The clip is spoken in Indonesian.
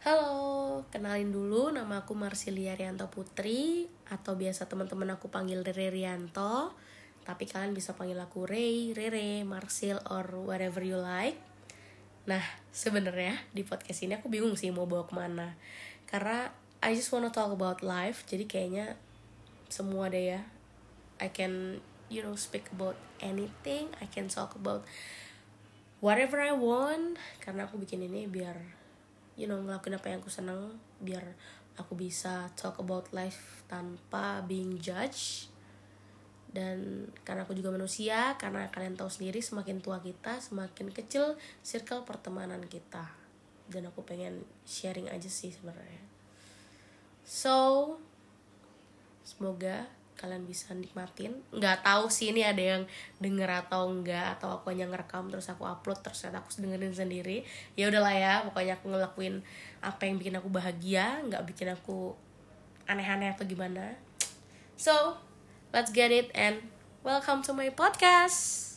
Halo, kenalin dulu nama aku Marsilia Rianto Putri atau biasa teman-teman aku panggil Rere Rianto. Tapi kalian bisa panggil aku Ray, Rere, Marsil or whatever you like. Nah, sebenarnya di podcast ini aku bingung sih mau bawa ke mana. Karena I just wanna talk about life, jadi kayaknya semua deh ya. I can, you know, speak about anything. I can talk about whatever I want. Karena aku bikin ini biar you know ngelakuin apa yang aku seneng biar aku bisa talk about life tanpa being judged dan karena aku juga manusia karena kalian tahu sendiri semakin tua kita semakin kecil circle pertemanan kita. Dan aku pengen sharing aja sih sebenarnya. So semoga kalian bisa nikmatin. Nggak tahu sih ini ada yang denger atau enggak atau aku hanya ngerekam terus aku upload terus aku dengerin sendiri. Ya udahlah ya pokoknya aku ngelakuin apa yang bikin aku bahagia nggak bikin aku aneh-aneh atau gimana. So let's get it and welcome to my podcast